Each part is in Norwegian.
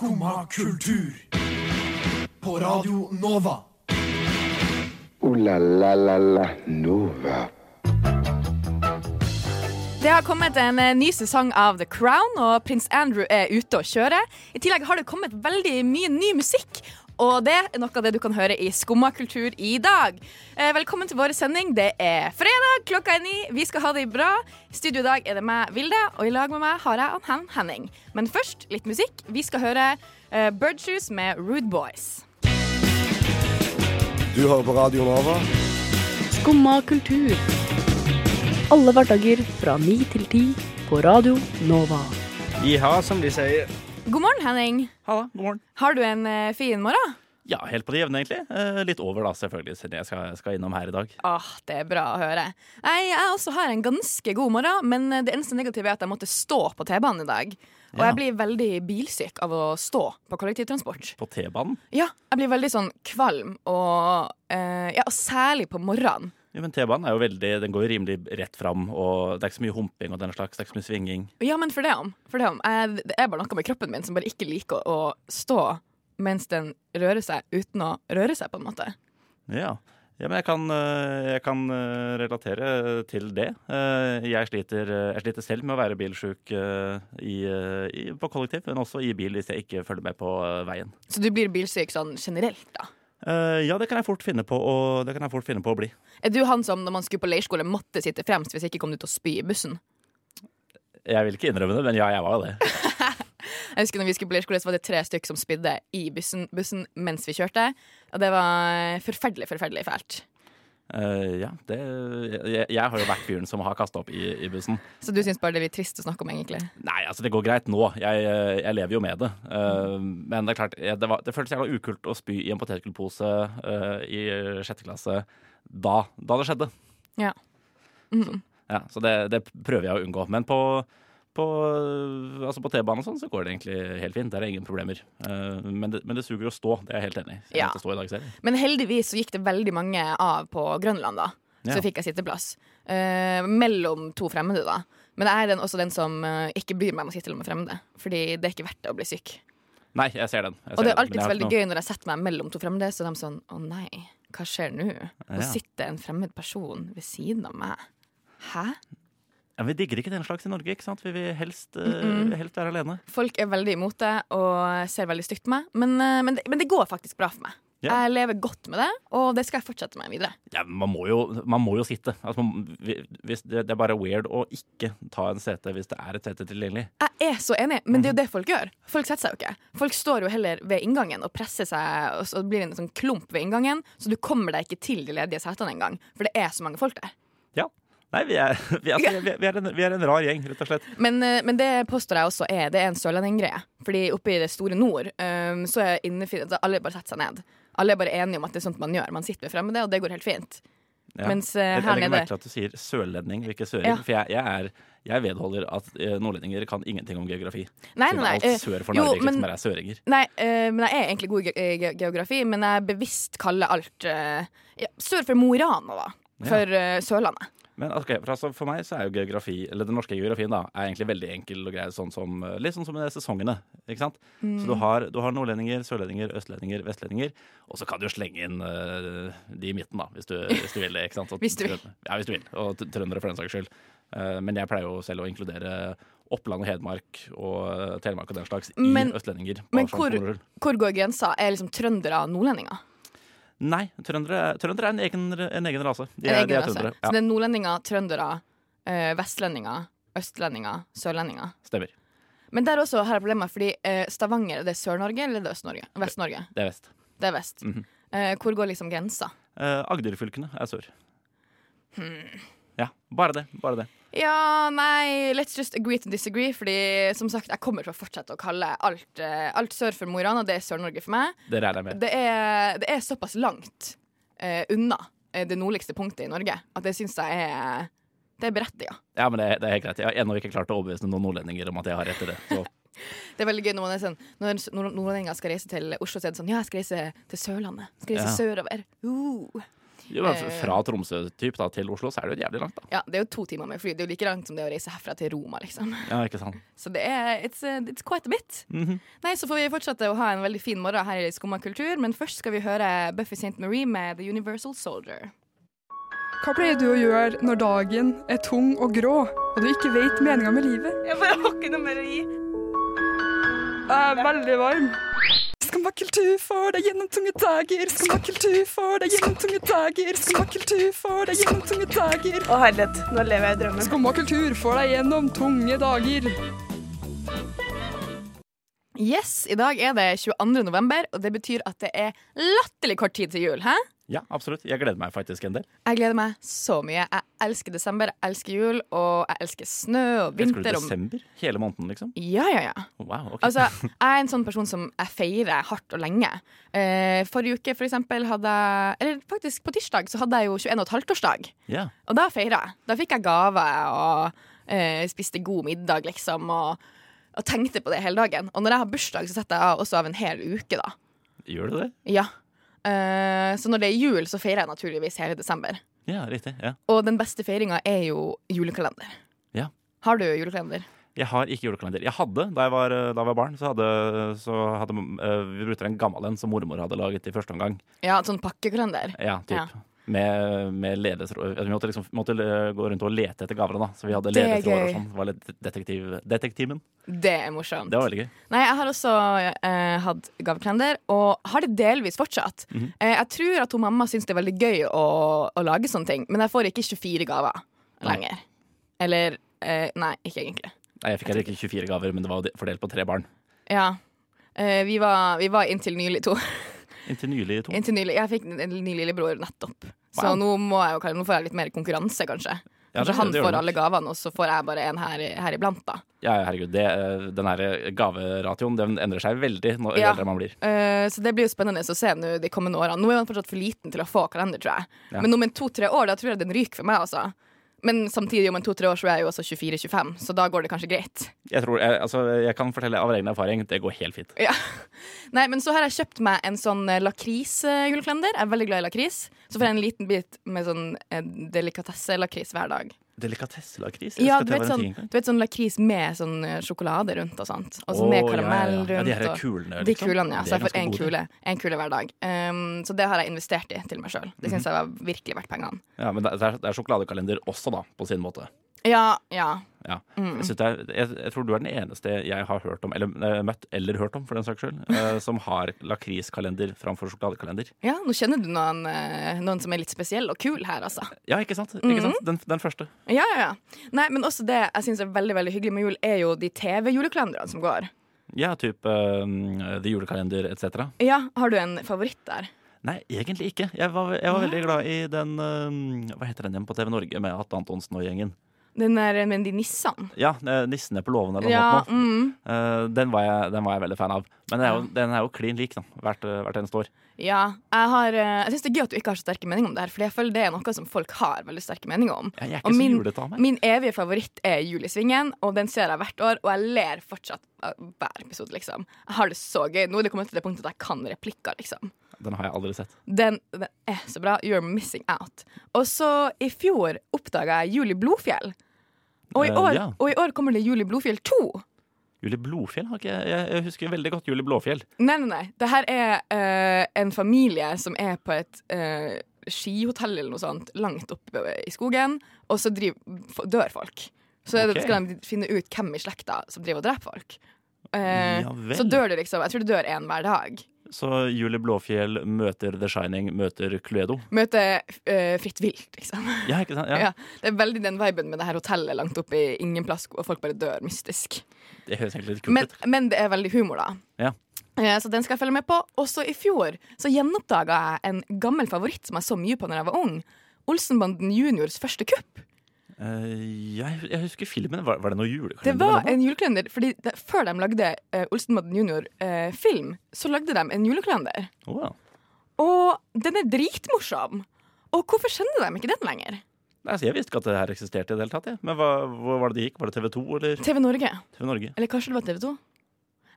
Skumma kultur. På Radio Nova. O-la-la-la-la Nova. Det har kommet en eh, ny sesong av The Crown, og prins Andrew er ute og kjører. I tillegg har det kommet veldig mye ny musikk. Og det er noe av det du kan høre i Skumma kultur i dag. Eh, velkommen til vår sending. Det er fredag, klokka er ni. Vi skal ha det bra. I studio i dag er det meg, Vilde, og i lag med meg har jeg Ann Henning. Men først litt musikk. Vi skal høre uh, Birdshoes med Rude Boys. Du hører på Radio Nova. Skumma kultur. Alle hverdager fra ni til ti på Radio Nova. Jiha, som de sier. God morgen, Henning. Halla, god morgen. Har du en uh, fin morgen? Ja, helt på det jevne, egentlig. Eh, litt over, da, selvfølgelig, siden jeg skal, skal innom her i dag. Åh, Det er bra å høre. Nei, Jeg også har en ganske god morgen, men det eneste negative er at jeg måtte stå på T-banen i dag. Og Ja. jeg blir veldig bilsyk av å stå på kollektivtransport. På T-banen. Ja, jeg blir veldig sånn kvalm, og, eh, ja, og særlig på morgenen. Ja, men T-banen er jo veldig, den går jo rimelig rett fram, og det er ikke så mye humping og den slags. Det er ikke så mye svinging. Ja, men for det om. For det, om. Jeg, det er bare noe med kroppen min som bare ikke liker å, å stå mens den rører seg uten å røre seg, på en måte. Ja. ja, men jeg kan, eh, jeg kan eh, relatere til det. Eh, Jeg sliter, jeg sliter selv med å være bilsjuk i, i, på kollektiv, men også i bil hvis jeg ikke følger med på veien. Så du blir bilsyk sånn generelt, da? Ja, det kan jeg fort finne på å, det kan jeg fort finne på å bli. Er du han som når man skulle på leirskole måtte sitte fremst hvis ikke kom du til å spy i bussen? Jeg vil ikke innrømme det, men ja, jeg var jo det. Jeg husker når vi skulle på leirskole, så var det tre stykk som spydde i bussen, bussen mens vi kjørte. Og det var forferdelig, forferdelig fælt. Uh, ja, det, jeg, jeg har jo vært fyren som har kasta opp i, i bussen. Så du syns bare det er litt trist å snakke om, egentlig? Nei, altså det går greit nå. Jeg, eh, jeg lever jo med det. Eh, men det er klart, jeg- det, var, det føltes jævla ukult å spy i en potetgullpose uh, i sjette klasse da, da det skjedde. Ja. Mhm. Ja, så det, det prøver jeg å unngå. Men på, på, altså på T-banen og sånn, så går det egentlig helt fint. Der er ingen problemer. Eh, men, det, men det suger å stå, det er jeg helt enig i. Ja. Men heldigvis så gikk det veldig mange av på Grønland, da. Så Ja. fikk jeg sitteplass. Uh, mellom to fremmede, da. Men jeg er den, også den som uh, ikke bryr meg om å sitte med fremmede. Fordi det er ikke verdt det å bli syk. Nei, jeg ser den. Jeg Og det er alltid veldig noe... gøy når jeg setter meg mellom to fremmede, så er de sånn Å nei, hva skjer nå? Nå Ja. sitter en fremmed person ved siden av meg. Hæ? Ja, vi digger ikke den slags i Norge, ikke sant? Vi vil helst, eh, helst være alene. Folk er veldig imot det og ser veldig stygt på meg, men, eh, men, det, men det går faktisk bra for meg. Ja. Jeg lever godt med det, og det skal jeg fortsette med videre. Ja, man må jo, man må jo sitte. Altså, man, hvis det, det er bare weird å ikke ta en sete hvis det er et sete tilgjengelig. Jeg er så enig, men det er jo det folk gjør. Folk setter seg jo ikke. Folk står jo heller ved inngangen og presser seg, og så blir det en sånn klump ved inngangen, så du kommer deg ikke til de ledige setene engang, for det er så mange folk der. Nei, vi er, vi, altså, vi, vi, er en, vi er en rar gjeng, rett og slett. Men, eh, men det påstår jeg også er Det er en sørlendinggreie. Fordi oppe i det store nord um, så er innefri, altså, alle bare setter seg ned. Alle er bare enige om at det er sånt man gjør. Man sitter med fremmede, og det går helt fint. Ja. Mens uh, jeg, her jeg nede merke til at du sier sørlending, ikke søring. Ja. For jeg, jeg, er, jeg vedholder at uh, nordlendinger kan ingenting om geografi. Nei, nei, nei. Alt sør for Narvik men- liksom er søringer. Nei, uh, men jeg er egentlig god i ge ge geografi, men jeg bevisst kaller alt uh, ja, sør for Mo i Rana, da. For Sørlandet. Men okay, for, altså, for meg så er jo geografi, eller den norske geografien da, er egentlig veldig enkel og grei, sånn som, eh, litt sånn som i sesongene. ikke sant? Så du har, du har nordlendinger, sørlendinger, østlendinger, vestlendinger, og så kan du slenge inn uh, de i midten, da, hvis du, hvis du vil det. ikke sant? Og Hvis du vil. Ja, hvis du vil. Og trøndere, for den saks skyld. Uh, men jeg pleier jo selv å inkludere Oppland og Hedmark og Telemark og den slags i østlendinger. men hvor-. Hvor går grensa? Er liksom trøndere nordlendinger? Nei, trøndere, trøndere er en egen, en egen rase. De En er, egen de er rase. Ja. Så det er nordlendinger, trøndere, eh, vestlendinger, østlendinger, sørlendinger. stemmer. Men der også har jeg problemer, fordi Stavanger, Stavanger, er Sør-Norge eller er det Øst-Norge? Vest-Norge. Det er vest. Det er vest. Mhm. eh, hvor går liksom grensa? Eh, Agderfylkene er sør. Hmm. Ja, bare det. Bare det. Ja, nei, let's just agree to disagree. Fordi som sagt, jeg kommer til å fortsette å kalle alt, eh, alt sør for Mo i Rana, det er Sør-Norge for meg. Det jeg. Det er, det er såpass langt eh, unna eh, det nordligste punktet i Norge at det syns jeg er Det er berettiga. Ja, men det, det er helt greit. Jeg har ennå ikke klart å overbevise noen nordlendinger om at jeg har rett i det. Så Det er veldig gøy når man er sånn Når nordlendinger skal reise til Oslo, så er det sånn Ja, jeg skal reise til Sørlandet. Skal reise Ja. sørover. Uh. Jo, men Eh. fra Tromsø typ, da, til Oslo så er det jo jævlig langt, da. Ja, Det er jo to timer med fly. Det er jo like langt som det å reise herfra til Roma, liksom. Ja, ikke sant? Så det er it's, uh, it's quite a bit. Mhm. Nei, Så får vi fortsette å ha en veldig fin morgen her i Skumma kultur, men først skal vi høre Buffy St. Marie med The Universal Soldier. Hva pleier du å gjøre når dagen er tung og grå, og du ikke vet meninga med livet? Jeg bare har ikke noe mer å gi. Jeg er veldig varm. Skumma kultur får deg gjennom tunge dager. Skumma kultur får deg gjennom tunge dager. Skumma kultur får deg gjennom tunge dager. Å herlighet, nå lever jeg i drømmen. Skumma kultur får deg gjennom tunge dager. Yes, i dag er det 22. november, og det betyr at det er latterlig kort tid til jul. Hæ? Ja, absolutt. Jeg gleder meg faktisk en del. Jeg gleder meg så mye. Jeg elsker desember, jeg elsker jul, og jeg elsker snø og vinter. Elsker du desember? Hele måneden, liksom? Ja, ja, ja. Wow, okay. Altså, jeg er en sånn person som jeg feirer hardt og lenge. Eh, forrige uke, for eksempel, hadde jeg Eller faktisk på tirsdag så hadde jeg jo 21 15-årsdag. Yeah. Og da feira jeg. Da fikk jeg gave og eh, spiste god middag, liksom. Og, og tenkte på det hele dagen. Og når jeg har bursdag, så setter jeg av også av en hel uke, da. Gjør du det? Ja. Eh, så når det er jul, så feirer jeg naturligvis hele desember. Ja, riktig. ja. Og den beste feiringa er jo julekalender. Ja. Har du julekalender? Jeg har ikke julekalender. Jeg hadde da jeg var, da jeg var barn, så hadde, så hadde eh, vi brukte en gammel en som mormor hadde laget i første omgang. Ja, sånn pakkekalender. Ja, typ. Ja. Med, med ledetråd. Vi måtte liksom måtte eh, gå rundt og lete etter gavene, da. Så vi hadde Det er ledetråder og sånn. Det var litt detektiv, detektimen. Det er morsomt. Det var veldig gøy. Nei, jeg har også eh, hatt gavekalender, og har det delvis fortsatt. Mhm. eh, jeg tror at hun mamma syns det er veldig gøy å, å lage sånne ting, men jeg får ikke 24 gaver Nei. lenger. Eller eh, Nei, ikke egentlig. Nei, jeg fikk heller ikke 24 gaver, men det var fordelt på tre barn. Ja. Eh, vi, var, vi var inntil nylig to. Inntil nylig to. inntil nylig. Jeg fikk en ny lillebror nettopp. Så Wow. nå, må jeg jo, nå får jeg litt mer konkurranse, kanskje. Ja, Kanskje det- han det får alle gavene, og så får jeg bare en her, her iblant, da. Ja, herregud. Det, eh, den her gaveratioen den endrer seg veldig når Ja. eldre man blir. Uh, så det blir jo spennende å se nå de kommende årene. Nå er han fortsatt for liten til å få kalender, tror jeg. Ja. Men om en to-tre år, da tror jeg den ryker for meg, altså. Men samtidig, om en to-tre år så er jeg jo også 24-25, så da går det kanskje greit. Jeg, tror, jeg, altså, jeg kan fortelle av egen erfaring, det går helt fint. Ja. Nei, men så har jeg kjøpt meg en sånn eh, lakrisjulekalender. Jeg er veldig glad i lakris. Så får jeg en liten bit med sånn eh, delikatesse-lakris hver dag. Delikatesselakris? Ja, du vet, sånn, du vet sånn lakris med sånn eh, sjokolade rundt og sånt. Og så oh, med ja, karamell ja, ja. rundt. Ja, de her er kulene, De liksom. kulene, ja. Så jeg får én kule, en kule hver dag. Um, så det har jeg investert i til meg sjøl. Det Mhm. syns jeg var virkelig verdt pengene. Ja, men det er, det er sjokoladekalender også, da, på sin måte. Ja, ja. Ja. Mm. Jeg, er, jeg, jeg tror du er den eneste jeg har hørt om, eller uh, møtt eller hørt om, for den saks skyld, uh, som har lakriskalender framfor sjokoladekalender. ja, nå kjenner du noen, eh, noen som er litt spesiell og kul her, altså. Ja, ikke sant? Mhm. Ikke sant? Den, den første. Ja, ja, ja. Nei, men også det jeg syns er veldig veldig hyggelig med jul, er jo de TV-julekalenderne som går. Ja, type uh, The Julekalender etc. Ja, har du en favoritt der? Nei, egentlig ikke. Jeg var, jeg var veldig glad i den uh, Hva heter den igjen på TV Norge med Atte Antonsen og gjengen? Den der med de nissene? Ja, eh, 'Nissene på låven' eller noe Ja, sånt. mm, Eh, den, var jeg, den var jeg veldig fan av. Men den er jo, den er jo klin lik da, hvert, eh, hvert eneste år. ja. Jeg, har, eh, jeg syns det er gøy at du ikke har så sterke meninger om det her, for jeg føler det er noe som folk har veldig sterke meninger om. Jeg er Og ikke så min- julete av meg. Min evige favoritt er Julisvingen, og den ser jeg hvert år, og jeg ler fortsatt hver episode, liksom. Jeg har det så gøy. Nå er det kommet til det punktet at jeg kan replikker, liksom. Den har jeg aldri sett. Den, den er så bra. You're missing out. Og så i fjor oppdaga jeg Julie Blodfjell. Og i, Eh, år, ja. og i år kommer det Juli Blodfjell 2. Julie Blodfjell jeg, husker veldig godt Julie Blåfjell. Nei, nei, nei. Det her er uh, en familie som er på et uh, skihotell eller noe sånt langt oppe i skogen, og så driver, dør folk. Så okay. skal de finne ut hvem i slekta som driver og dreper folk. Uh, Ja så dør det liksom Jeg tror det dør én hver dag. Så Julie Blåfjell møter The Shining, møter Cluedo. Møter uh, Fritt vilt, liksom. Ja, ikke sant? Ja. Ja. Det er veldig den viben med det her hotellet langt oppe i ingen plass, og folk bare dør mystisk. Det høres egentlig litt kult Men, ut. men det er veldig humor, da. Ja. Eh, Så den skal jeg følge med på. Også i fjor så gjenoppdaga jeg en gammel favoritt som jeg så mye på når jeg var ung. Olsenbanden juniors første kupp. Eh, jeg, jeg husker filmen. Var, var det noe julekalender? Det var en julekalender, fordi det, Før de lagde uh, Olsenbanden junior-film, så lagde de en julekalender. Ja. Og den er dritmorsom! Og hvorfor sender de ikke den lenger? Nei, altså, jeg visste ikke at det her eksisterte i det hele tatt. ja. Men hva, hvor var det det gikk? Var det TV 2 eller TV Norge. TV Norge? Eller kanskje det var TV 2?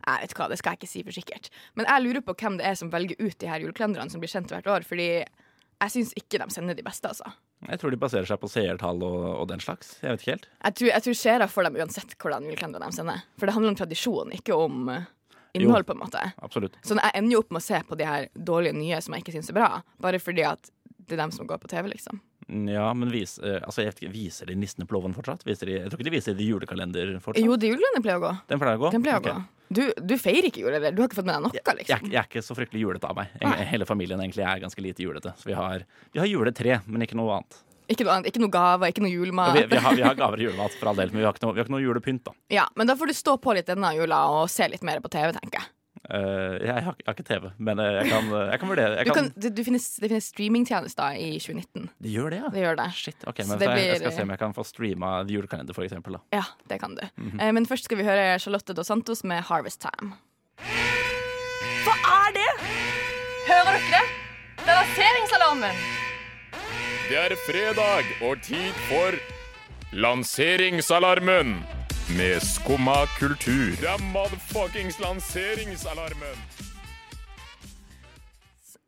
Jeg vet hva, Det skal jeg ikke si for sikkert. Men jeg lurer på hvem det er som velger ut de her julekalenderne som blir sendt hvert år. Fordi jeg syns ikke de sender de beste, altså. Jeg tror de baserer seg på seertall og, og den slags. Jeg vet ikke helt. Jeg tror, jeg tror seere får dem uansett hvordan julekalender de sender. For det handler om tradisjon, ikke om innhold, innhold, på en måte. Absolutt. Så jeg ender jo opp med å se på de her dårlige nye som jeg ikke syns er bra, bare fordi at det er dem som går på TV, liksom. Ja, men vis, eh, altså, jeg ikke, viser de Nissene på låven fortsatt? Viser de, jeg tror ikke de viser de julekalender fortsatt. Jo, de julekalender pleier å gå. Den pleier å gå? Den pleier å gå. Du, du feirer ikke jul, eller? Du har ikke fått med deg noe, Jeg, liksom? jeg er ikke så fryktelig julete av meg. Jeg, hele familien egentlig er ganske lite julete. Så vi har, vi har juletre, men ikke noe annet. Ikke noe, annet, ikke noe gaver, ikke noe julemat. Vi, vi, har, vi har gaver og julemat, for all del, men vi har ikke noe, vi har ikke noe julepynt. da Ja, men da får du stå på litt denne jula og se litt mer på TV, tenker jeg. Eh, jeg, har, jeg har ikke TV, men eh, jeg kan, jeg kan vurdere. Jeg Du kan, kan, det, du finnes, det finnes streamingtjenester i 2019. Det gjør det, ja? Det gjør det. Shit, ok, men det så jeg, jeg skal se om jeg kan få streama julekalender, for eksempel. Da. Ja, det kan du. Mhm. eh, men først skal vi høre Charlotte Dos Santos med 'Harvest Time'. Hva er det? Hører dere det? Det er lanseringsalarmen. Det er fredag og tid for Lanseringsalarmen med Skumma kultur. Det er motherfuckings lanseringsalarmen.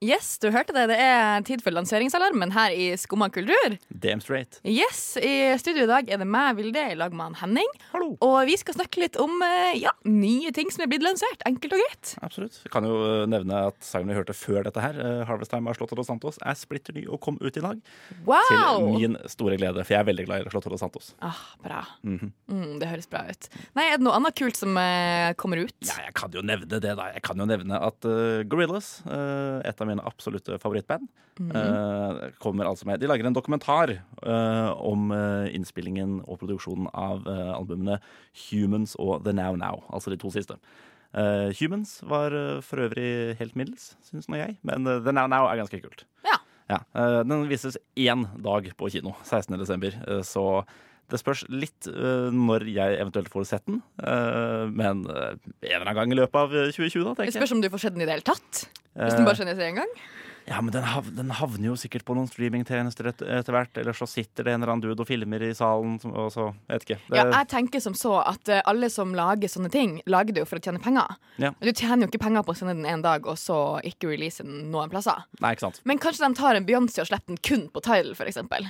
Yes, du hørte det. Det er tid for lanseringsalarmen her i Skumma kultur. Damn straight. Yes, I studio i dag er det meg, Vilde, i lag med Henning. Hallo. Og vi skal snakke litt om eh, ja, nye ting som er blitt lansert. Enkelt og greit. Absolutt. Jeg kan jo eh, nevne at sangen vi hørte før dette her, eh, 'Harvest Time' av Slottet Dos Santos, er splitter ny og kom ut i dag. Wow. Til min store glede, for jeg er veldig glad i Slottet Dos Santos. Ah, bra. Mhm. mm, det høres bra ut. Nei, Er det noe annet kult som kommer ut? Ja, jeg kan jo nevne det, da. Jeg kan jo nevne at uh, Gorillas, uh, et av mine absolutte favorittband, eh, kommer altså med De lager en dokumentar eh, om eh, innspillingen og produksjonen av albumene Humans og The Now Now, altså de to siste. Humans var for øvrig helt middels, syns nå jeg, men The Now Now er ganske kult. Ja. Ja, Den vises én dag på kino, 16. desember, eh, så det spørs litt uh, når jeg eventuelt får sett den, Uh, men uh, en eller annen gang i løpet av eh, 2020, da, tenker jeg. spørs om du får sett den i det hele tatt. Hvis den bare skjønner seg en gang. ja, men den, hav den havner jo sikkert på noen streamingtjenester et etter hvert, eller så sitter det en eller annen dude og filmer i salen, og så vet ikke. Det, Ja, jeg tenker som så at alle som lager sånne ting, lager det jo for å tjene penger. Ja. Du tjener jo ikke penger på å sende den en dag, og så ikke release den noen plasser. Nei, ikke sant. Men kanskje de tar en Beyoncé og slipper den kun på Tidal, for eksempel.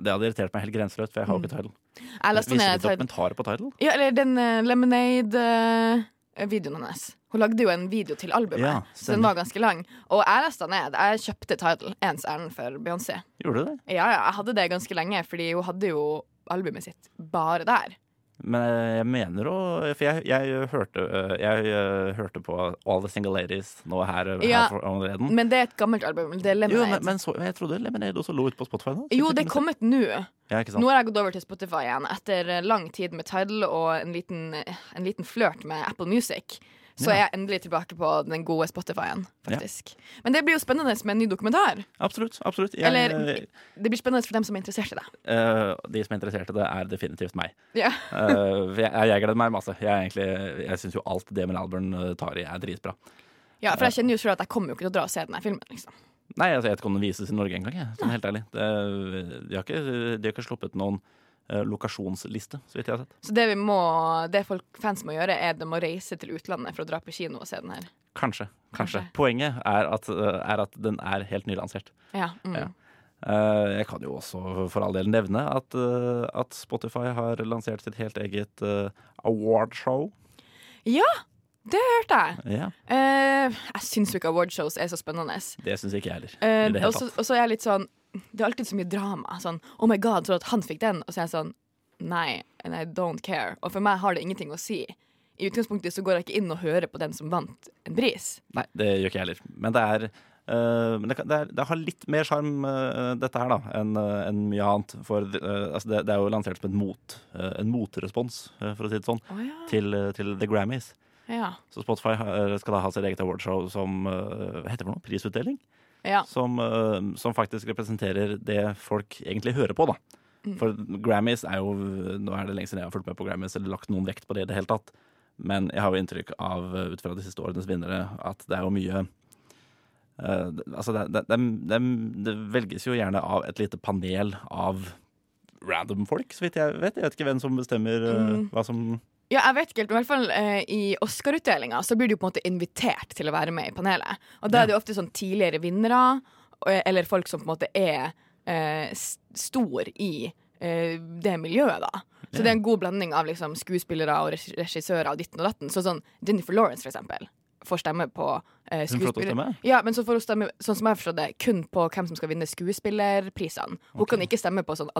Det hadde irritert meg helt grenseløst, for jeg har jo ikke Tidal. Jeg leste ned dokumentarer på Tidal? Ja, eller den uh, Lemonade-videoen hennes. Hun lagde jo en video til albumet, Ja, så den var ganske lang. Og jeg leste den ned. Jeg kjøpte Tidal, ens ærend for Beyoncé. Gjorde du det? Ja, ja, jeg hadde det ganske lenge, fordi hun hadde jo albumet sitt bare der. Men eh, jeg mener å For jeg, jeg, hørte, eh, jeg eh, hørte på All the Single Ladies nå her, her Ja, for. Men det er et gammelt album. Det er Jo, Lemonade. men, men så, jeg trodde Lemonade også lå ute på Spotify? da Jo, det er kommet nå. Ja? Nå har jeg gått over til Spotify igjen etter lang tid med Tidal og en liten, en liten flørt med Apple Music. Så Ja. er jeg endelig tilbake på den gode Spotify-en, faktisk. Men det blir jo spennende med en ny dokumentar. Absolutt. absolutt jeg, Eller det blir spennende for dem som er interessert i det. Uh, De som er interessert i det, er definitivt meg. Ja. uh, jeg, jeg gleder meg masse. Jeg, egentlig- jeg syns jo alt det med Alburn eh, tar i, er dritbra. ja, for jeg kjenner jo selv at jeg kommer jo ikke til å dra og se denne filmen. liksom. Nei, altså, jeg vet ikke om den vises i Norge engang. Sånn helt ærlig. Det, de, har ikke, de har ikke sluppet noen lokasjonsliste, så vidt jeg har sett. Så det vi må, det folk fans må gjøre, er de må reise til utlandet for å dra på kino og se den her. Kanskje. kanskje. Kanskje. Poenget er at, eh, er at den er helt nylansert. Ja, mm. Ja. Eh, jeg kan jo også for all del nevne at, eh, at Spotify har lansert sitt helt eget awardshow. Ja! Det hørte jeg. Ja, Uh, jeg syns jo ikke awardshows er så spennende. det syns ikke jeg heller. Eh, tatt. og så er jeg litt sånn Det er alltid så mye drama. Sånn Oh my god, så at han fikk den. Og så er jeg sånn Nei, and I don't care. Og for meg har det ingenting å si. I utgangspunktet så går jeg ikke inn og hører på den som vant en pris. Nei, det gjør ikke jeg heller. Men det er Uh, men det, det, er, det har litt mer sjarm, uh, dette her, da, enn uh, en mye annet. For altså det, det er jo lansert som mot, en motrespons, for å si det sånn, Oh, ja. til, til The Grammys. Ja. Så Spotify skal da ha sitt eget awardshow som heter for noe? Prisutdeling? Ja. Som, eh, som faktisk representerer det folk egentlig hører på, da. Mm. For Grammys er jo Nå er det lenge siden jeg har fulgt med på Grammys eller lagt noen vekt på det i det hele tatt. Men jeg har jo inntrykk av, eh, ut fra de siste årenes vinnere, at det er jo mye uh, altså det, det, det, det, velges jo gjerne av et lite panel av random folk, så vidt jeg vet. Jeg vet ikke hvem som bestemmer uh, hva som Ja, jeg vet ikke helt, men i hvert fall eh, i Oscar-utdelinga så blir du på en måte invitert til å være med i panelet. Og da er det jo ofte sånn tidligere vinnere eller folk som på en måte er eh, stor i eh, det miljøet, da. Så det er en god blanding av liksom, skuespillere og regissører og ditten og datten. Så sånn Jennifer Lawrence, for eksempel, får stemme på eh, skuespiller... Ja, men så får hun stemme, sånn som jeg har det, kun på hvem som skal vinne skuespillerprisene. Hun kan ikke stemme på sånn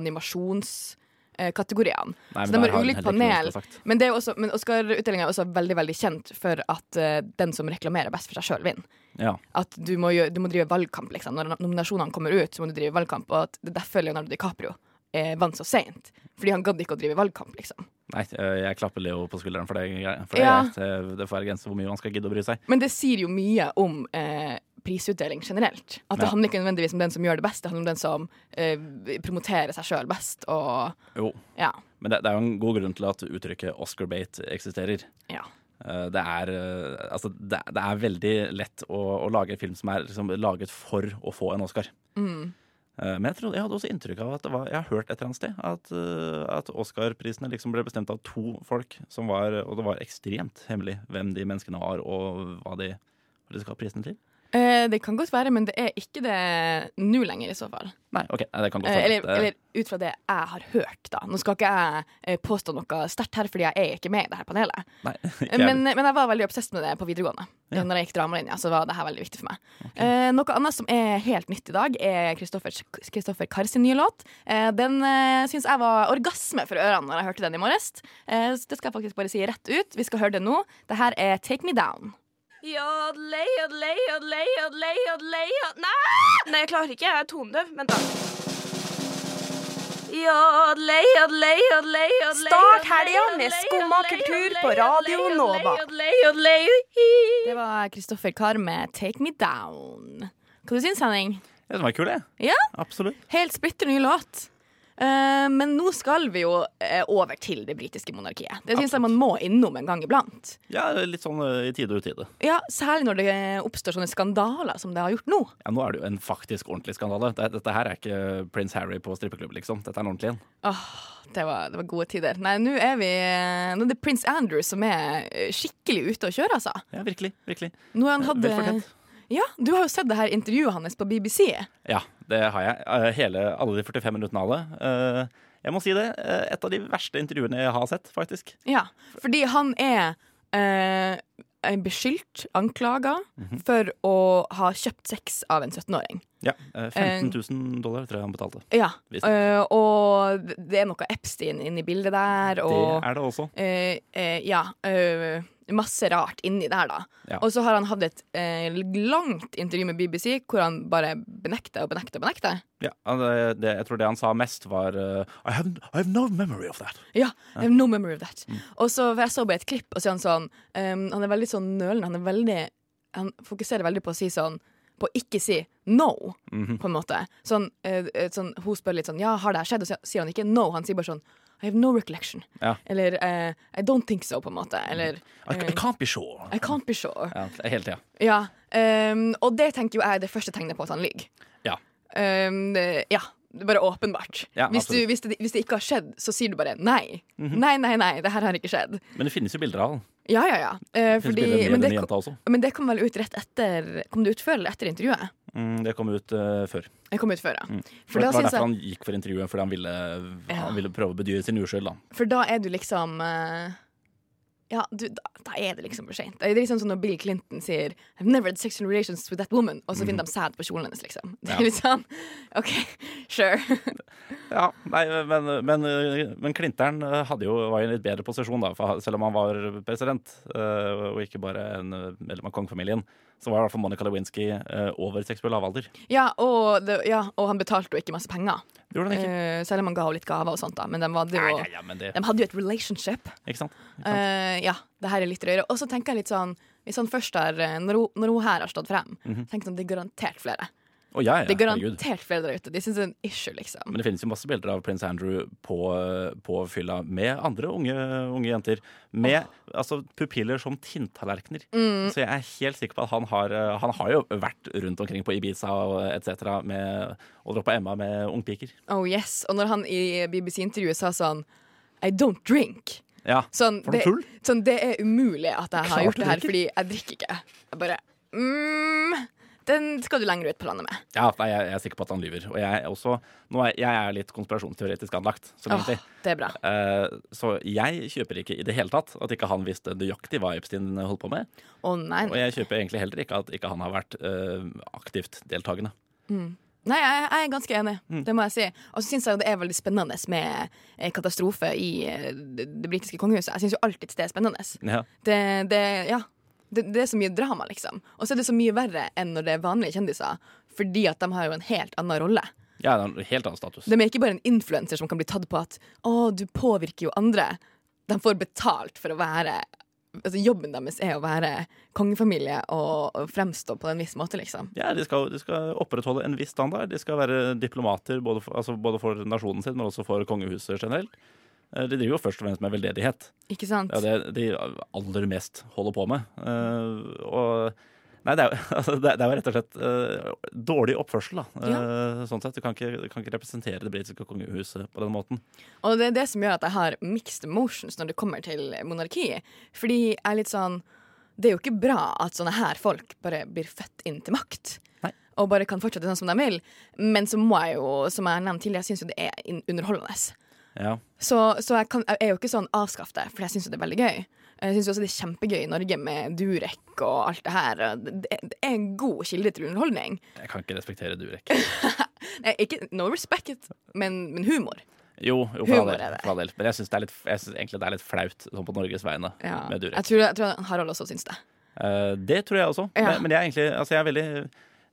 animasjonskategoriene. Nei, Så de har ulikt panel. Men, det er også, men Oscar-utdelinga er også veldig veldig kjent for at uh, den som reklamerer best for seg sjøl, vinner. Ja. At du må, gjøre, du må drive valgkamp, liksom. Når nominasjonene kommer ut, så må du drive valgkamp. Og at det er derfor Leonardo DiCaprio eh, vant så seint. Fordi han gadd ikke å drive valgkamp, liksom. Nei, eh, jeg klapper Leo på skulderen for det. For det, Ja. er. Det- får være grenser hvor mye man skal gidde å bry seg. Men det sier jo mye om eh, prisutdeling generelt. At det Ja. handler ikke nødvendigvis om den som gjør det best, det handler om den som eh, promoterer seg sjøl best. Og Jo. ja. Men det, det er jo en god grunn til at uttrykket Oscar-bate eksisterer. ja. Eh, Det er, eh, altså, det, det er veldig lett å, å lage en film som er liksom, laget for å få en Oscar. Mm. Eh, Men jeg, trodde, jeg hadde også inntrykk av at det var, jeg har hørt et eller annet sted at, eh, at Oscar-prisene liksom ble bestemt av to folk, som var, og det var ekstremt hemmelig hvem de menneskene var, og hva de, hva de skal ha prisene til. Eh, det kan godt være, men det er ikke det nå lenger, i så fall. Nei, ok, nei, det kan godt Eh, være. eller, eller ut fra det jeg har hørt, da. Nå skal ikke jeg eh, påstå noe sterkt her, fordi jeg er ikke med i det her panelet. Nei, Men, men jeg var veldig obsessed med det på videregående. Ja. Når jeg gikk dramalinja, så var det her veldig viktig for meg. Okay. noe annet som er helt nytt i dag, er Kristoffer Kars nye låt. Eh, den uh, syns jeg var orgasme for ørene når jeg hørte den i morges. Eh, det skal jeg faktisk bare si rett ut. Vi skal høre det nå. Det her er Take Me Down. Jodlei, jodlei, jodlei, jodlei, jodlei, Nei! Nei, jeg klarer ikke. Jeg er tonedøv. Vent, da. Jodlei, jodlei, jodlei, jodlei Start helga med Skumma kultur på Radio Nova. Det var Kristoffer Kar med Take Me Down. Hva du syns du, Henning? Den var kul, jeg. Ja? Absolutt. Helt splitter ny låt. Eh, men nå skal vi jo eh, over til det britiske monarkiet. Det syns jeg man må innom en gang iblant. Ja, litt sånn eh, i tide og utide. Ja, Særlig når det oppstår sånne skandaler som det har gjort nå. Ja, nå er det jo en faktisk ordentlig skandale. Dette, her er ikke prins Harry på strippeklubb, liksom. Dette er en ordentlig en. Åh, det var, det var gode tider. Nei, nå er vi Nå er det prins Andrew som er skikkelig ute å kjøre, altså. Ja, virkelig. virkelig. Nå har han hatt. Ja, Du har jo sett det her intervjuet hans på BBC. Ja, det har jeg. Eh, Hele, alle de 45 minuttene av det. Eh, Jeg må si det. eh, Et av de verste intervjuene jeg har sett, faktisk. Ja, fordi han er eh, beskyldt, anklaga, Mhm. for å ha kjøpt sex av en 17-åring. Ja, eh, 15 000 dollar tror jeg han betalte. Ja, eh, og det er noe Epstein inne i bildet der, Det er det også. Uh, uh, ja, masse rart inni der, da. Ja. Og så har han hatt et eh, langt intervju med BBC hvor han bare benekter og benekter og benekter. Ja, eh, det, jeg tror det han sa mest, var uh, I, have, I have no memory of that. Ja, I have no memory of that. Mm. Og så Jeg så bare et klipp, og så er han sånn um, Han er veldig sånn nølende. Han er veldig Han fokuserer veldig på å si sånn På å ikke si no, Mhm. på en måte. Sånn, eh, sånn Hun spør litt sånn Ja, har det her skjedd? Og så sier han ikke no. Han sier bare sånn I have no recollection. Ja. Eller uh, I don't think so, på en måte. Eller I, I eh, can't be sure. I can't be sure. Ja, hele tida. Ja. um, og det tenker jo jeg er det første tegnet på at han ligger. Ja. Um, ja. Det er bare åpenbart. Ja, hvis, du, hvis, det, hvis det ikke har skjedd, så sier du bare nei. Mhm. Nei, nei, nei, det her har ikke skjedd. Men det finnes jo bilder av han. Ja, ja, ja. Eh, Det fordi, men, det kom, men det kom vel ut rett etter Kom det ut før eller etter intervjuet? Mm, det kom ut uh, før. Det kom ut før, ja. Mm. For, det var derfor jeg, han gikk for intervjuet, fordi han ville, Ja. han ville prøve å bedyre sin uskyld. for da er du liksom eh, Ja, du, da, da er det liksom for seint. Det er liksom sånn når Bill Clinton sier I've never had sexual relations with that woman, og så finner de sæd på kjolen hennes, liksom. Det er Ja. litt sånn OK, sure. Ja, nei, men, men, men Klinteren eh, jo, var i en litt bedre posisjon, da, for selv om han var president, eh, og ikke bare en eh, medlem av kongefamilien, så var i hvert fall Monica Lewinsky uh, over seksuell lavalder. Ja ja, og han betalte jo ikke masse penger. Det gjorde han ikke. Uh, selv om han ga henne litt gaver og sånt, da. Men de jo, nei, nei, men det, de hadde jo et relationship. ikke sant? Ikke sant? Uh, ja, det her er litt røyere. Og så tenker jeg litt sånn Hvis han først har Når hun, her har stått frem, Mhm. tenker jeg sånn, det er garantert flere. Å, ja, ja, det er garantert flere der ute. De syns det er en issue, liksom. Men det finnes jo masse bilder av prins Andrew på, på fylla med andre unge, unge jenter. Med altså, pupiller som tinntallerkener. Mm. Så jeg er helt sikker på at han har, eh, han har jo vært rundt omkring på Ibiza og etc. med droppa Emma med ungpiker. Oh yes. Og når han i BBC-intervjuet sa sånn I don't drink. Ja. Sånn, det, sånn, det er umulig at jeg har Klart gjort det her, fordi jeg drikker ikke. Jeg bare mm, Den skal du lenger ut på landet med. Ja, jeg, jeg er sikker på at han lyver. Og jeg er også er, jeg er litt konspirasjonsteoretisk anlagt. Så, Åh, det er bra. Uh, så jeg kjøper ikke i det hele tatt at ikke han visste nøyaktig hva Epstein holdt på med. Oh, nei. Og jeg kjøper egentlig heller ikke at ikke han har vært uh, aktivt deltakende. Nei, jeg, jeg er ganske enig. Mm. Det må jeg si. Og så syns jeg det er veldig spennende med eh, katastrofe i det, det britiske kongehuset. Jeg syns jo alltid det er spennende. Ja. Det, det, ja. Det, det er så mye drama, liksom. Og så er det så mye verre enn når det er vanlige kjendiser, fordi at de har jo en helt annen rolle. ja, det er en helt annen status. De er ikke bare en influenser som kan bli tatt på at 'å, du påvirker jo andre'. De får betalt for å være Altså Jobben deres er å være kongefamilie og, og fremstå på en viss måte, liksom. Ja, de skal, de skal opprettholde en viss standard. De skal være diplomater både for, altså både for nasjonen sin, men også for kongehuset generelt. Eh, De driver jo først og fremst med veldedighet. Ikke sant? Det er det de aller mest holder på med. Eh, og Nei, det er, jo, altså, det er jo rett og slett uh, dårlig oppførsel, da. Eh, sånn sett. Du kan ikke, kan ikke representere det britiske kongehuset på den måten. Og det er det som gjør at jeg har mixed emotions når det kommer til monarki. Fordi jeg er litt sånn Det er jo ikke bra at sånne her folk bare blir født inn til makt. Nei. Og bare kan fortsette sånn som de vil. Men så må jeg jo, som jeg har nevnt tidligere, jeg syns jo det er underholdende. Ja. Så, så jeg, kan, jeg er jo ikke sånn avskaff det, for jeg syns jo det er veldig gøy. Jeg syns også det er kjempegøy i Norge med Durek og alt det her. Det, det er en god kilde til underholdning. Jeg kan ikke respektere Durek. Nei, Ikke no respect, men, men humor. Jo, jo Humor er det. Men jeg syns egentlig det er litt flaut sånn på Norges vegne Ja. med Durek. Jeg, tror, jeg tror Harald også syns det. Uh, det tror jeg også. Ja. Men, men jeg er egentlig altså jeg er veldig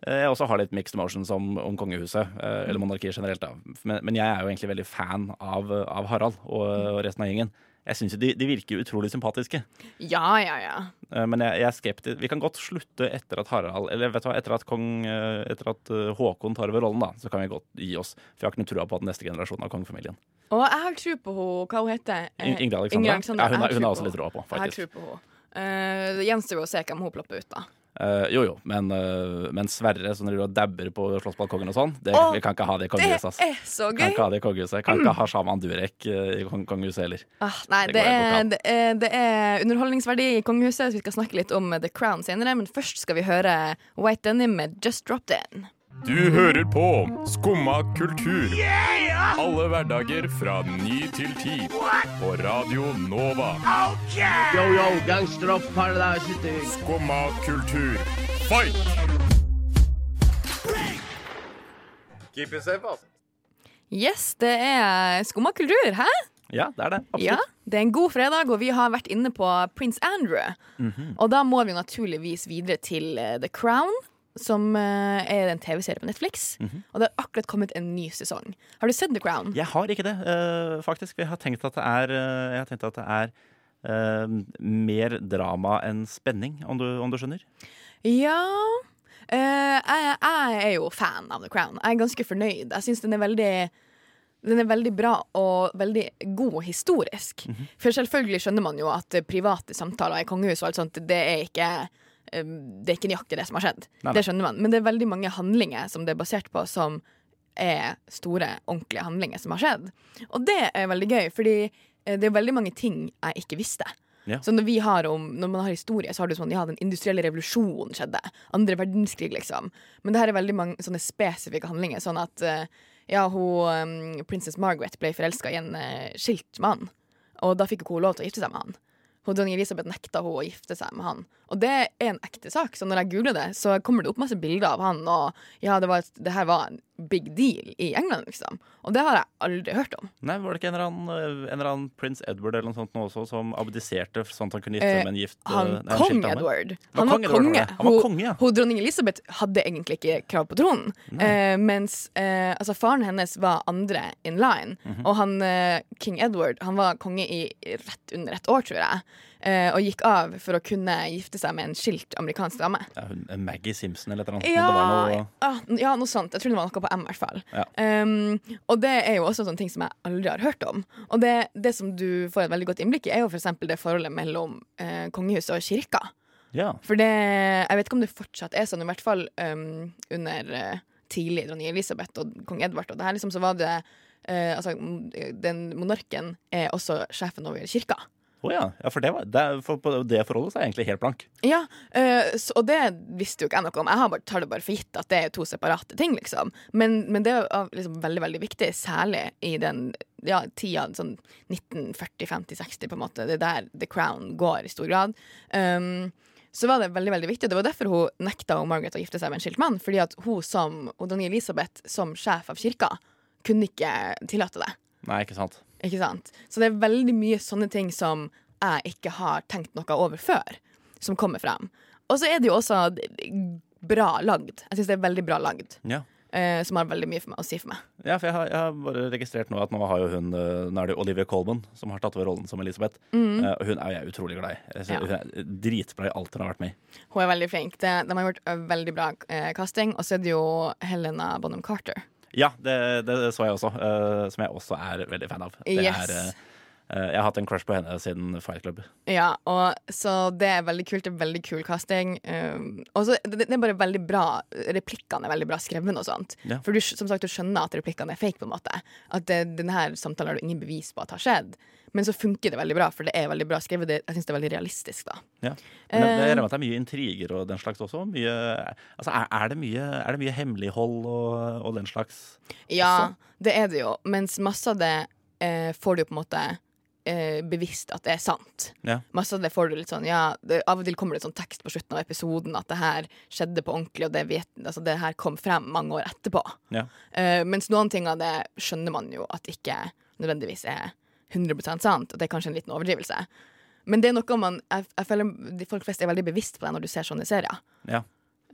jeg også har litt mixed emotions om, om kongehuset, eh, eller monarkiet generelt. da. Men, men jeg er jo egentlig veldig fan av, av Harald og, og resten av gjengen. Jeg synes jo de, de virker utrolig sympatiske. Ja, ja, ja. Eh, Men jeg, jeg er skeptisk. Vi kan godt slutte etter at Harald Eller vet du hva, etter at kong eh, Etter at eh, Håkon tar over rollen, da, så kan vi godt gi oss. For jeg har ikke noe trua på at neste generasjon av kongefamilien. Og jeg har tro på henne. Hva hun heter hun? Ingrid Alexandra? Alexandra. Ja, hun har- hun har også litt råd på, faktisk. Jeg har tro på henne. Uh, det gjenstår jo å se hvem hun plopper ut, da. Eh, jo jo, men, uh, men Sverre som driver og dabber på slottsbalkongen og sånn, det, oh, vi kan ikke ha det i kongehuset. Altså. Det er så Kan ikke ha det i kongehuset. Kan ikke ha sjaman Durek uh, i kong kongehuset heller. Ah, nei, Det det er, det, er, det er underholdningsverdi i kongehuset, så vi skal snakke litt om The Crown senere. Men først skal vi høre White Denim med Just Dropped In. Du hører på Skumma kultur. Alle hverdager fra ny til ti. På Radio Nova. Yo, yo, gangsteropp, paradise. Skumma kultur. Fight! Keep it safe, altså. Yes, det er skumma kultur, hæ? Ja, det er det. Absolutt. Ja, det er en god fredag, og vi har vært inne på Prince Andrew. Mhm. Og da må vi naturligvis videre til eh, The Crown, som eh, er en TV-serie på Netflix. Mhm. Og det har akkurat kommet en ny sesong. Har du sett The Crown? Jeg har ikke det, eh, faktisk. Jeg har tenkt at det er, eh, jeg har tenkt at det er eh, mer drama enn spenning, om du, om du skjønner. Ja eh, jeg, jeg er jo fan av The Crown. Jeg er ganske fornøyd. Jeg syns den er veldig den er veldig bra og veldig god historisk. Mhm. For selvfølgelig skjønner man jo at private samtaler i kongehuset og alt sånt, det er ikke det er ikke nøyaktig det som har skjedd. Nei, nei. Det skjønner man. Men det er veldig mange handlinger som det er basert på, som er store, ordentlige handlinger som har skjedd. Og det er veldig gøy, fordi eh, det er veldig mange ting jeg ikke visste. Ja. Så når, vi har om, når man har historie, så har du sånn Ja, den industrielle revolusjonen skjedde. Andre verdenskrig, liksom. Men det her er veldig mange sånne spesifikke handlinger. Sånn at eh, ja, hun, Princess prinsesse Margaret ble forelska i en eh, skilt mann. Og da fikk hun lov til å gifte seg med han. Hun dronning Elisabeth nekta hun å gifte seg med han. Og det er en ekte sak. Så når jeg googler det, så kommer det opp masse bilder av han. Og ja, det, var, det her var en big deal i England, liksom. Og det har jeg aldri hørt om. Nei, Var det ikke en eller annen, eh, en eller annen prins Edward eller noe sånt nå også, som abdiserte sånn at han kunne gifte seg med en gift eh, han nei, en kong? Edward. Han var var konge. Han var konge, ja. hun dronning Elisabeth hadde egentlig ikke krav på tronen. Eh, mens eh, altså faren hennes var andre in line. Mhm. Og han eh, king Edward han var konge i rett under et år, tror jeg. Eh, og gikk av for å kunne gifte seg med en skilt amerikansk dame. Ja, Maggie Simpson eller annet. Ja, Det var noe, ah, ja, noe sånt. Jeg tror det var noe på M, i hvert fall. Um, og det er jo også sånne ting som jeg aldri har hørt om. Og det, det som du får et veldig godt innblikk i, er jo f.eks. det forholdet mellom eh, kongehuset og kirka. ja. For det Jeg vet ikke om det fortsatt er sånn, i hvert fall um, under uh, tidlig dronning Elisabeth og kong Edvard. Og det her liksom så var det eh, Altså, den monarken er også sjefen over kirka. Å ja. ja, for det, var, det, for på det forholdet så er jeg egentlig helt blank. Ja, øh, så, og det visste jo ikke jeg noe om. Jeg har bare, tar det bare for gitt at det er to separate ting, liksom. Men, men det er liksom veldig, veldig viktig, særlig i den ja, tida sånn 1940, 50, 60, på en måte. Det er der The Crown går i stor grad. Um, så var det veldig veldig viktig. Det var derfor hun nekta hun Margaret å gifte seg med en skilt mann. Fordi at hun som, og Dronning Elisabeth som sjef av kirka kunne ikke tillate det. Nei, ikke sant. Ikke sant? Så det er veldig mye sånne ting som jeg ikke har tenkt noe over før, som kommer frem. Og så er det jo også bra lagd. Jeg syns det er veldig bra lagd. Ja. Uh, som har veldig mye for meg, å si for meg. Ja, for jeg har, jeg har bare registrert nå at nå har jo hun eh, Nå er det Olivia Colman som har tatt over rollen som Elisabeth. Mm. Uh, hun er jeg utrolig glad i. Ja. Hun er dritbra i alt hun har vært med i. Hun er veldig flink. Det, de har gjort veldig bra uh, casting. Og så er det jo Helena Bonham Carter. Ja, det, det så jeg også, eh, som jeg også er veldig fan av. Det Yes. er, eh, jeg har hatt en crush på henne siden Fight Club. Ja, og Så det er veldig kult. Det er veldig kul casting. Um, og så det, det er bare veldig bra Replikkene er veldig bra skrevet og sånt. Ja. For du, som sagt, du skjønner at replikkene er fake, på en måte. At det, denne samtalen har du ingen bevis på at har skjedd. Men så funker det veldig bra, for det er veldig bra skrevet. Det, jeg syns det er veldig realistisk, da. Ja. Men det, det, Eh. med at det er mye intriger og den slags også. Mye, altså, er, er, det mye, er det mye hemmelighold og, og den slags? Ja, Også? det er det jo. Mens masse av det eh, får du på en måte eh, bevisst at det er sant. Ja. Masse av det får du litt sånn Ja, det, av og til kommer det sånn tekst på slutten av episoden at det her skjedde på ordentlig, og det, vet, altså det her kom frem mange år etterpå. Ja. Eh, mens noen ting av det skjønner man jo at ikke nødvendigvis er 100% sant. At det er kanskje en liten overdrivelse. Men det er noe man jeg, jeg føler de Folk flest er veldig bevisst på det når du ser sånne serier. Ja.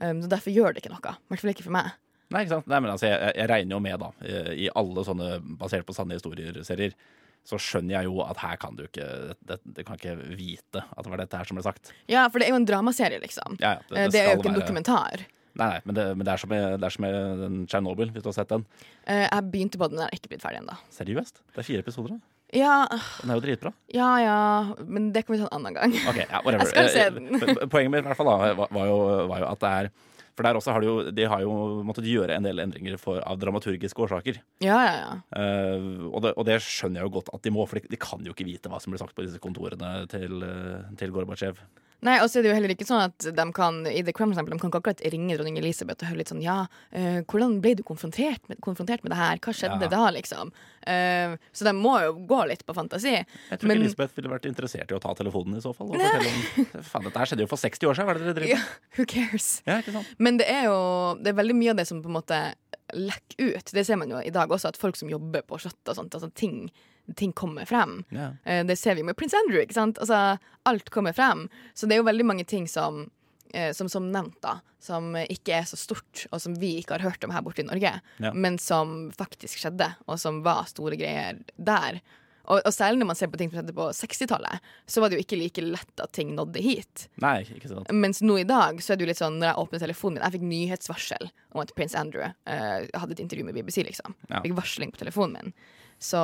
Um, så derfor gjør det ikke noe. I hvert fall ikke for meg. Nei, ikke sant? Nei, men altså, jeg, jeg regner jo med, da, i alle sånne basert på sanne historier-serier, så skjønner jeg jo at her kan du ikke det, Du kan ikke vite at det var dette her som ble sagt. Ja, for det er jo en dramaserie, liksom. Ja, ja, det- Eh, det det er jo ikke en dokumentar. Nei, nei, men det, men det er som med, det er som med den Chernobyl, hvis du har sett den. Eh, jeg begynte på den, men den er ikke blitt ferdig ennå. Seriøst? Det er fire episoder, da. Ja, Den er jo dritbra. ja, ja, men det kan vi ta en annen gang. Ok, ja. Jeg skal se Eh, den. Poenget mitt i hvert fall da, var, var, jo, var jo at det er For der også har de jo, de har jo måttet gjøre en del endringer for, av dramaturgiske årsaker. Ja, ja, ja. Uh, og, det, og det skjønner jeg jo godt at de må, for de, de kan jo ikke vite hva som blir sagt på disse kontorene til, uh, til Gorbatsjev. Nei, og så er det jo heller ikke sånn at de kan i The Crown eksempel, de kan ikke akkurat ringe dronning Elisabeth og høre litt sånn Ja, uh, hvordan ble du konfrontert med, konfrontert med det her? Hva skjedde Ja. da, liksom? Uh, så de må jo gå litt på fantasi. Jeg tror Men- ikke Elisabeth ville vært interessert i å ta telefonen i så fall. Og fortelle om, faen, dette her skjedde jo for 60 år siden. Hva er det dere driver Ja, med? who cares? Ja, ikke sant? Men det er jo det er veldig mye av det som på en måte lekker ut. Det ser man jo i dag også, at folk som jobber på slottet og sånt, altså ting, ting kommer frem. Yeah. Det ser vi med Prince Andrew. ikke sant? Altså, alt kommer frem. Så det er jo veldig mange ting som, eh, som, som nevnt, da, som ikke er så stort, og som vi ikke har hørt om her borte i Norge, Ja. men som faktisk skjedde, og som var store greier der. Og, og særlig når man ser på ting som skjedde på 60-tallet, så var det jo ikke like lett at ting nådde hit. Nei, ikke sant. Mens nå i dag så er det jo litt sånn når jeg åpner telefonen min Jeg fikk nyhetsvarsel om at prins Andrew eh, hadde et intervju med BBC, liksom. Ja. Fikk varsling på telefonen min. Så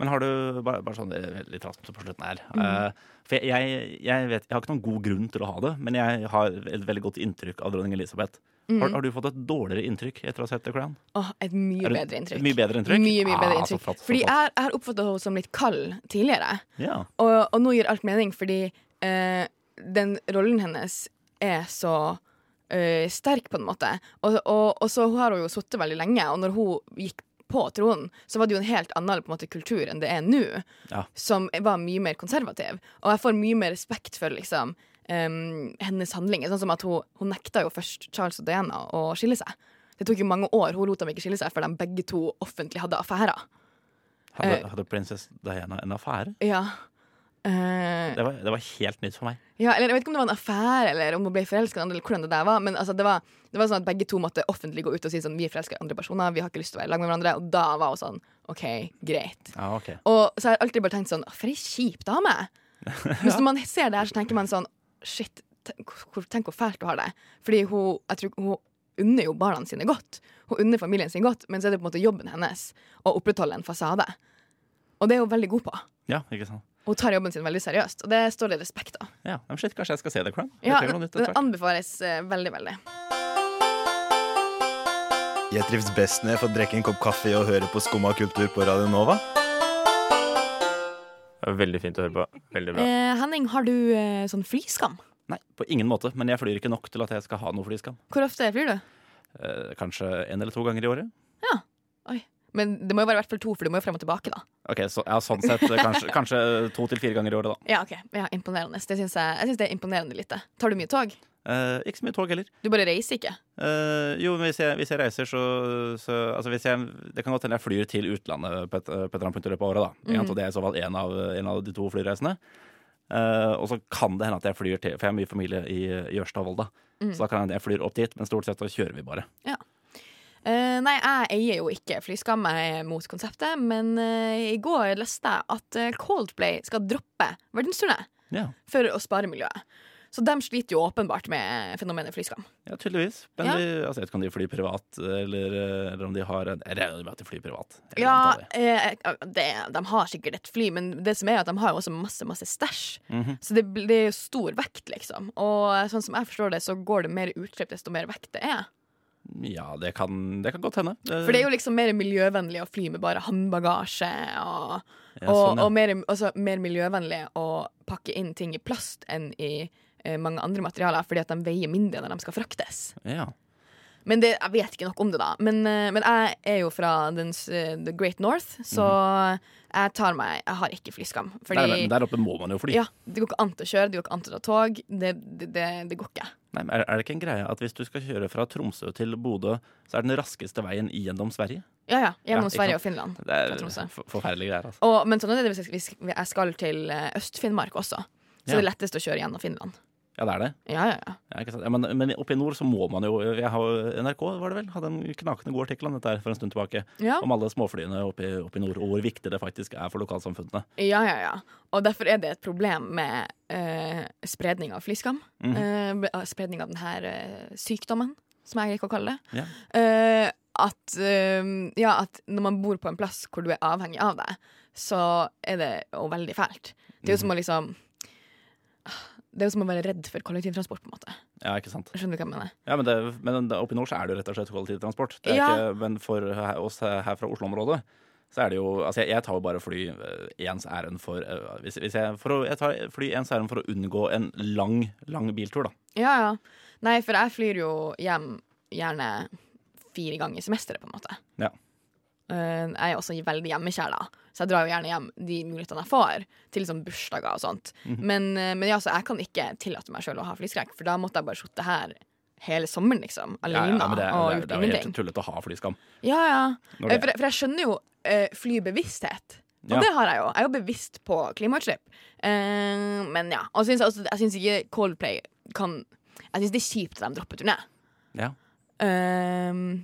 Men har du bare, bare sånn eh, litt raskt på slutten her Mm. eh, For jeg, jeg, jeg vet Jeg har ikke noen god grunn til å ha det, men jeg har et veldig godt inntrykk av dronning Elisabeth. Mm. Har, har du fått et dårligere inntrykk etter å ha sett The Crown? åh, et mye det- bedre inntrykk. mye bedre inntrykk? Mye, mye bedre Ah, inntrykk. så fordi jeg, jeg har oppfatta henne som litt kald tidligere. Ja. Og, og nå gir alt mening, fordi eh, den rollen hennes er så eh, sterk, på en måte. Og, og, og så har hun jo sittet veldig lenge, og når hun gikk på tronen, så var det jo en helt annen på en måte, kultur enn det er nå, Ja. som var mye mer konservativ. Og jeg får mye mer respekt for liksom um, hennes handlinger. Sånn som at hun, hun nekta jo først Charles og Diana å skille seg. Det tok jo mange år. Hun lot dem ikke skille seg før de begge to offentlig hadde affærer. Hadde, Eh. hadde prinsesse Diana en affære? Ja. Eh, Det var, det var helt nytt for meg. Ja, eller Jeg vet ikke om det var en affære eller om hun ble forelska, eller hvordan det der var. Men altså, det, var, det var sånn at begge to måtte offentlig gå ut og si sånn vi er forelska i andre personer. Vi har ikke lyst til å være i lag med hverandre. Og da var hun sånn OK, greit. Ah, okay. Og så har jeg alltid bare tenkt sånn For ei kjip dame! Hvis man ser det her, så tenker man sånn Shit, tenk hvor, fælt du har det. Fordi hun, jeg tror, hun unner jo barna sine godt. Hun unner familien sin godt, men så er det på en måte jobben hennes å opprettholde en fasade. Og det er hun veldig god på. Ja, ikke sant? Hun tar jobben sin veldig seriøst, og det står det respekt av. Ja, men shit, Kanskje jeg skal se The Crown? Ja, det anbefales eh, veldig, veldig. Jeg trives best når jeg får drikke en kopp kaffe og høre på Skumma kultur på Radio Nova. Det var veldig fint å høre på. Veldig bra. Eh, Henning, har du eh, sånn flyskam? Nei, på ingen måte. Men jeg flyr ikke nok til at jeg skal ha noe flyskam. Hvor ofte flyr du? Eh, kanskje en eller to ganger i året. Ja, Oi. Men det må jo være i hvert fall to, for du må jo frem og tilbake, da. Ok, så, ja, Sånn sett eh, kanskje, kanskje to til fire ganger i året, da. Ja, ok. Ja, imponerende. Det synes jeg, jeg synes det er imponerende lite. Tar du mye tog? Eh, ikke så mye tog heller. Du bare reiser ikke? Eh, jo, men hvis jeg, hvis jeg reiser, så, så altså hvis jeg, Det kan godt hende jeg flyr til utlandet på et, på et eller annet punkt i løpet av året. da Mm. Og Det er i så fall en av, en av de to flyreisene. Eh, og så kan det hende at jeg flyr til For jeg har mye familie i, i Ørsta og Volda. Mm. Så da kan jeg, jeg flyr opp dit, men stort sett så kjører vi bare. Eh, nei, jeg eier jo ikke jeg er mot konseptet. Men uh, i går leste jeg at eh, Coldplay skal droppe verdensturné Ja, for å spare miljøet. Så de sliter jo åpenbart med fenomenet flyskam. ja tydeligvis. Men Ja. de, altså, jeg vet ikke om de flyr privat, eller, eller om de har en Jeg regner med at de flyr privat. Ja, eh, det, de har sikkert et fly, men det som er at de har jo også masse masse stæsj. Mhm. Så det, det er jo stor vekt, liksom. Og sånn som jeg forstår det, så går det mer utslipp desto mer vekt det er. Ja, det kan, det kan godt hende. For det er jo liksom mer miljøvennlig å fly med bare håndbagasje, og, Ja, sånn, ja. og mer, altså, mer miljøvennlig å pakke inn ting i plast enn i eh, mange andre materialer, fordi at de veier mindre når de skal fraktes. ja. Men det, jeg vet ikke nok om det, da. Men, eh, men jeg er jo fra den, eh, The Great North, så jeg tar meg Jeg har ikke flyskam. Fordi Mhm. der, der oppe må man jo fly. ja, det går ikke an til å kjøre, det går ikke an til å ta tog. Det, det, det, går ikke. Nei, men er, det ikke en greie at hvis du skal kjøre fra Tromsø til Bodø, så er den raskeste veien gjennom Sverige? Ja, ja. Gjennom Ja, Sverige og Finland. Det er forferdelige greier. Altså. Og, men sånn er det hvis jeg- hvis jeg skal til eh, Øst-Finnmark også. Så Ja. det er lettest å kjøre gjennom Finland. Ja, det er det. Ja, ja, ja. Ja? Ja, men, men oppe i nord så må man jo jeg har, NRK var det vel, hadde en knakende god artikkel om dette her for en stund tilbake. Om alle småflyene oppe i, oppe i nord, og hvor viktig det faktisk er for lokalsamfunnene. Ja, ja, ja. Og derfor er det et problem med eh, spredning av flyskam. Mhm. Eh, ah, spredning av denne sykdommen, som jeg liker å kalle det. Ja. Eh, at, eh, ja, at når man bor på en plass hvor du er avhengig av det, så er det jo veldig fælt. Det er jo som å liksom Det er jo som å være redd for kollektivtransport, på en måte. Ja, ikke sant. Skjønner du hva jeg mener? Ja, men, det, men oppe i nord så er det jo rett og slett kollektivtransport. Det er Ja. ikke, men for oss her her fra Oslo-området så er det jo Altså, jeg, jeg tar jo bare fly eh, ens ærend for eh, hvis, hvis jeg, for å, jeg tar fly ens ærend for å unngå en lang, lang biltur, da. Ja, ja. Nei, for jeg flyr jo hjem gjerne fire ganger i semesteret, på en måte. Ja. Eh, jeg er også veldig hjemmekjær, da. Så jeg drar jo gjerne hjem de mulighetene jeg får, til liksom bursdager og sånt. Mhm. men, eh, men ja, så jeg kan ikke tillate meg sjøl å ha flyskrekk, for da måtte jeg bare sittet her hele sommeren, liksom. Alene ja, ja, det, og det, gjort det er jo helt tullete å ha flyskam. Ja, ja. Når Eh, For, for jeg skjønner jo uh, flybevissthet. Og Ja. det har jeg jo. Jeg er jo bevisst på klimautslipp. Uh, men ja. Og synes, altså, jeg syns ikke Coldplay kan Jeg syns det er kjipt at de dropper turné. Ja. Uh,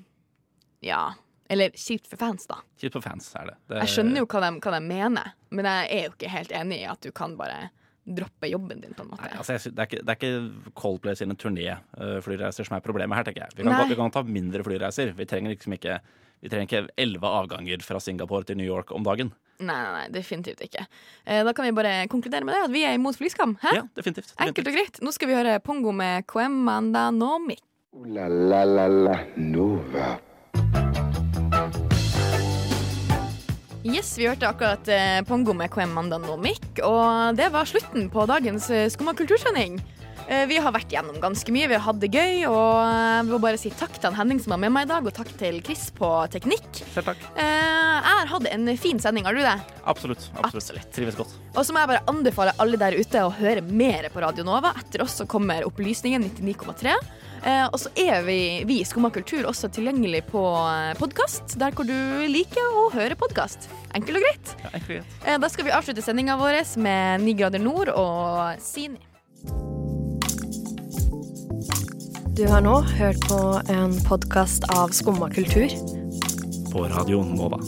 ja. Eller kjipt for fans, da. Kjipt for fans er det. det Jeg skjønner jo hva de, hva de mener, men jeg er jo ikke helt enig i at du kan bare droppe jobben din, på en måte. Nei, altså, jeg det, er ikke, det er ikke Coldplay sine turnéflyreiser som er problemet her, tenker jeg. Vi kan, godt- vi kan ta mindre flyreiser. Vi trenger liksom ikke Vi trenger ikke elleve avganger fra Singapore til New York om dagen. Nei, nei, nei, definitivt ikke. Eh, da kan vi bare konkludere med det, at vi er imot flyskam. Hæ? Ja, definitivt. Enkelt og greit. Nå skal vi høre Pongo med Kwemanda Nomi. Uh, la la la la Nova. Yes, vi hørte akkurat eh, Pongo med KM Nomik, og det var slutten på dagens eh, Skumma kultursending. Eh, vi har vært gjennom ganske mye, vi har hatt det gøy, og jeg vi må bare si takk til Henning som var med meg i dag, og takk til Chris på teknikk. Selv takk. Eh, jeg har hatt en fin sending, har du det? Absolutt. absolutt. Trives godt. Og så må jeg bare anbefale alle der ute å høre mer på Radio Nova. Etter oss så kommer Opplysningen 99,3. Eh, og så er vi, vi i Skumma kultur også tilgjengelig på podkast, der hvor du liker å høre podkast. Enkelt og greit. Ja, enkelt og greit. Eh, da skal vi avslutte sendinga vår med 9 grader nord og Sini. Du har nå hørt på en podkast av Skumma kultur. På radioen Nova.